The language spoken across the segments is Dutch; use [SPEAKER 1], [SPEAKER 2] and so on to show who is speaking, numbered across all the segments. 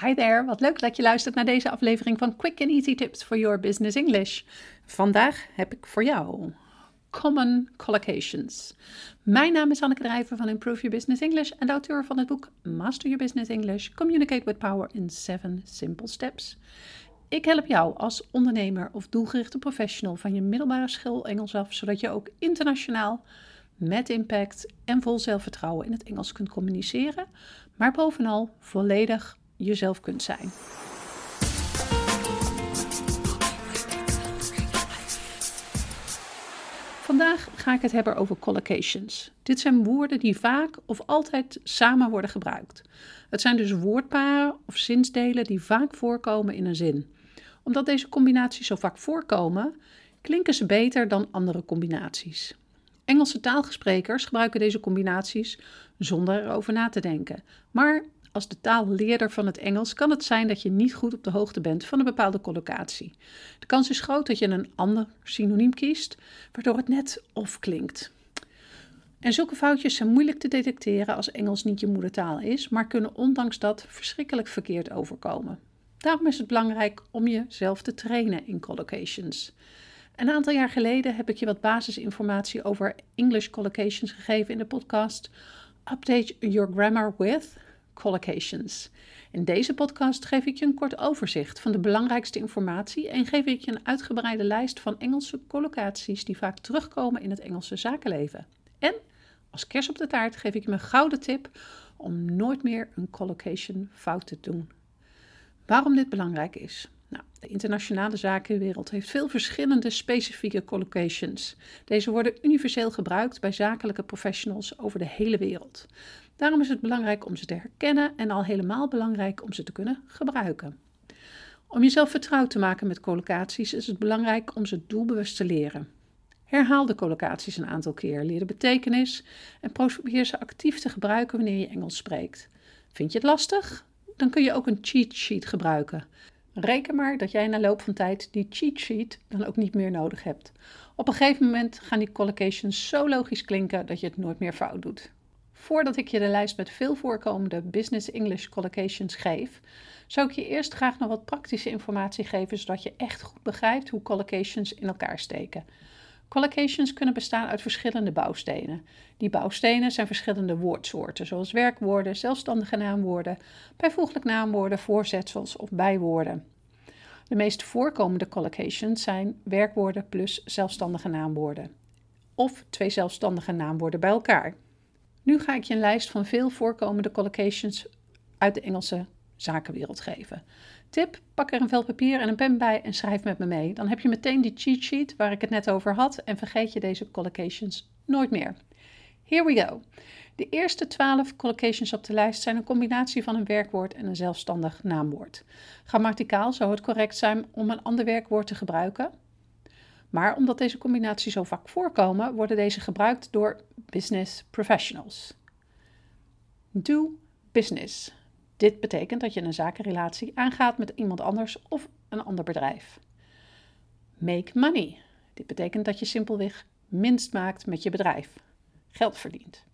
[SPEAKER 1] Hi there, wat leuk dat je luistert naar deze aflevering van Quick and Easy Tips for Your Business English. Vandaag heb ik voor jou Common Collocations. Mijn naam is Anneke Drijver van Improve Your Business English en de auteur van het boek Master Your Business English: Communicate with Power in 7 Simple Steps. Ik help jou als ondernemer of doelgerichte professional van je middelbare school Engels af, zodat je ook internationaal met impact en vol zelfvertrouwen in het Engels kunt communiceren, maar bovenal volledig jezelf kunt zijn. Vandaag ga ik het hebben over collocations. Dit zijn woorden die vaak of altijd samen worden gebruikt. Het zijn dus woordparen of zinsdelen die vaak voorkomen in een zin. Omdat deze combinaties zo vaak voorkomen, klinken ze beter dan andere combinaties. Engelse taalgesprekers gebruiken deze combinaties zonder erover na te denken. Maar als de taalleerder van het Engels kan het zijn dat je niet goed op de hoogte bent van een bepaalde collocatie. De kans is groot dat je een ander synoniem kiest, waardoor het net of klinkt. En zulke foutjes zijn moeilijk te detecteren als Engels niet je moedertaal is, maar kunnen ondanks dat verschrikkelijk verkeerd overkomen. Daarom is het belangrijk om jezelf te trainen in collocations. Een aantal jaar geleden heb ik je wat basisinformatie over English collocations gegeven in de podcast Update Your Grammar with collocations. In deze podcast geef ik je een kort overzicht van de belangrijkste informatie en geef ik je een uitgebreide lijst van Engelse collocaties die vaak terugkomen in het Engelse zakenleven. En als kers op de taart geef ik je mijn gouden tip om nooit meer een collocation fout te doen. Waarom dit belangrijk is? Nou, de internationale zakenwereld heeft veel verschillende specifieke collocations. Deze worden universeel gebruikt bij zakelijke professionals over de hele wereld. Daarom is het belangrijk om ze te herkennen en al helemaal belangrijk om ze te kunnen gebruiken. Om jezelf vertrouwd te maken met collocaties is het belangrijk om ze doelbewust te leren. Herhaal de collocaties een aantal keer, leer de betekenis en probeer ze actief te gebruiken wanneer je Engels spreekt. Vind je het lastig? Dan kun je ook een cheat sheet gebruiken. Reken maar dat jij na loop van tijd die cheat sheet dan ook niet meer nodig hebt. Op een gegeven moment gaan die collocations zo logisch klinken dat je het nooit meer fout doet. Voordat ik je de lijst met veel voorkomende Business English collocations geef, zou ik je eerst graag nog wat praktische informatie geven, zodat je echt goed begrijpt hoe collocations in elkaar steken. Collocations kunnen bestaan uit verschillende bouwstenen. Die bouwstenen zijn verschillende woordsoorten, zoals werkwoorden, zelfstandige naamwoorden, bijvoeglijk naamwoorden, voorzetsels of bijwoorden. De meest voorkomende collocations zijn werkwoorden plus zelfstandige naamwoorden, of twee zelfstandige naamwoorden bij elkaar. Nu ga ik je een lijst van veel voorkomende collocations uit de Engelse zakenwereld geven. Tip: pak er een vel papier en een pen bij en schrijf met me mee. Dan heb je meteen die cheat sheet waar ik het net over had en vergeet je deze collocations nooit meer. Here we go. De eerste 12 collocations op de lijst zijn een combinatie van een werkwoord en een zelfstandig naamwoord. Grammaticaal zou het correct zijn om een ander werkwoord te gebruiken. Maar omdat deze combinaties zo vaak voorkomen, worden deze gebruikt door business professionals. Do business. Dit betekent dat je een zakenrelatie aangaat met iemand anders of een ander bedrijf. Make money. Dit betekent dat je simpelweg minst maakt met je bedrijf. Geld verdient.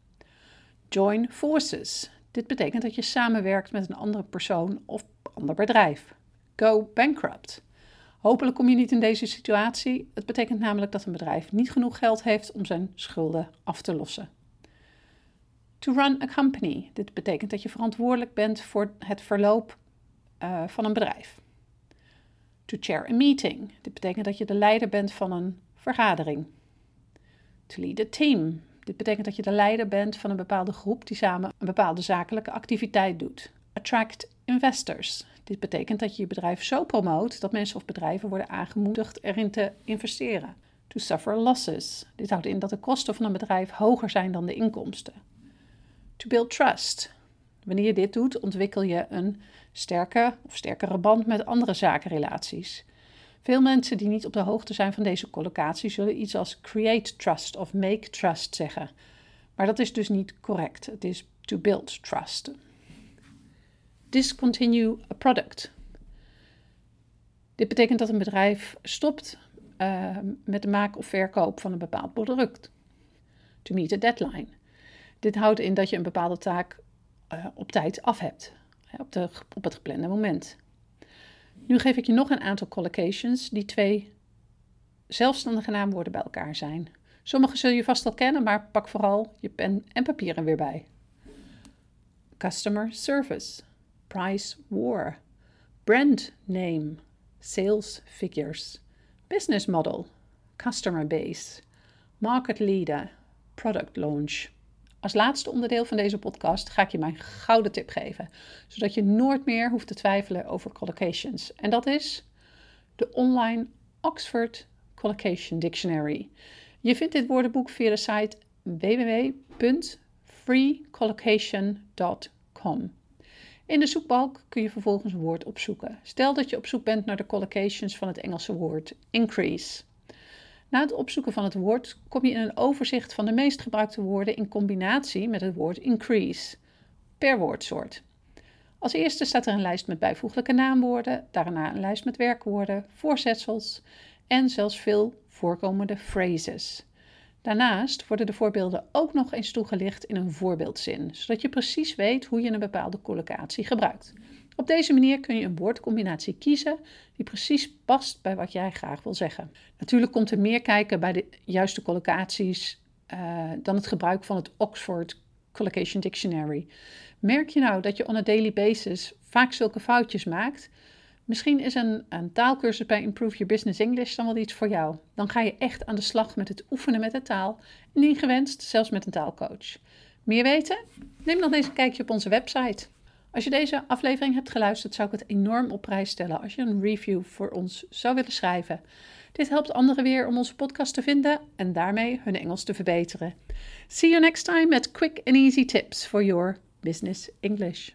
[SPEAKER 1] Join forces. Dit betekent dat je samenwerkt met een andere persoon of ander bedrijf. Go bankrupt. Hopelijk kom je niet in deze situatie. Het betekent namelijk dat een bedrijf niet genoeg geld heeft om zijn schulden af te lossen. To run a company. Dit betekent dat je verantwoordelijk bent voor het verloop uh, van een bedrijf. To chair a meeting. Dit betekent dat je de leider bent van een vergadering. To lead a team. Dit betekent dat je de leider bent van een bepaalde groep die samen een bepaalde zakelijke activiteit doet. Attract investors. Dit betekent dat je je bedrijf zo promoot dat mensen of bedrijven worden aangemoedigd erin te investeren. To suffer losses. Dit houdt in dat de kosten van een bedrijf hoger zijn dan de inkomsten. To build trust. Wanneer je dit doet, ontwikkel je een sterke of sterkere band met andere zakenrelaties. Veel mensen die niet op de hoogte zijn van deze collocatie zullen iets als create trust of make trust zeggen. Maar dat is dus niet correct. Het is to build trust discontinue a product. Dit betekent dat een bedrijf stopt uh, met de maak of verkoop van een bepaald product. To meet a deadline. Dit houdt in dat je een bepaalde taak uh, op tijd af hebt. op, de, op het geplande moment. Nu geef ik je nog een aantal collocations die twee zelfstandige naamwoorden bij elkaar zijn. Sommige zul je vast al kennen, maar pak vooral je pen en papier er weer bij. Customer service, price war, brand name, sales figures, business model, customer base, market leader, product launch. Als laatste onderdeel van deze podcast ga ik je mijn gouden tip geven, zodat je nooit meer hoeft te twijfelen over collocations. En dat is de online Oxford Collocation Dictionary. Je vindt dit woordenboek via de site www.freecollocation.com. In de zoekbalk kun je vervolgens een woord opzoeken. Stel dat je op zoek bent naar de collocations van het Engelse woord increase. Na het opzoeken van het woord kom je in een overzicht van de meest gebruikte woorden in combinatie met het woord increase, per woordsoort. Als eerste staat er een lijst met bijvoeglijke naamwoorden, daarna een lijst met werkwoorden, voorzetsels en zelfs veel voorkomende phrases. Daarnaast worden de voorbeelden ook nog eens toegelicht in een voorbeeldzin, zodat je precies weet hoe je een bepaalde collocatie gebruikt. Op deze manier kun je een woordcombinatie kiezen die precies past bij wat jij graag wil zeggen. Natuurlijk komt er meer kijken bij de juiste collocaties uh, dan het gebruik van het Oxford Collocation Dictionary. Merk je nou dat je on a daily basis vaak zulke foutjes maakt? Misschien is een, een taalkursus bij Improve Your Business English dan wel iets voor jou. Dan ga je echt aan de slag met het oefenen met de taal en gewenst zelfs met een taalcoach. Meer weten? Neem dan eens een kijkje op onze website. Als je deze aflevering hebt geluisterd, zou ik het enorm op prijs stellen als je een review voor ons zou willen schrijven. Dit helpt anderen weer om onze podcast te vinden en daarmee hun Engels te verbeteren. See you next time met quick and easy tips for your business English.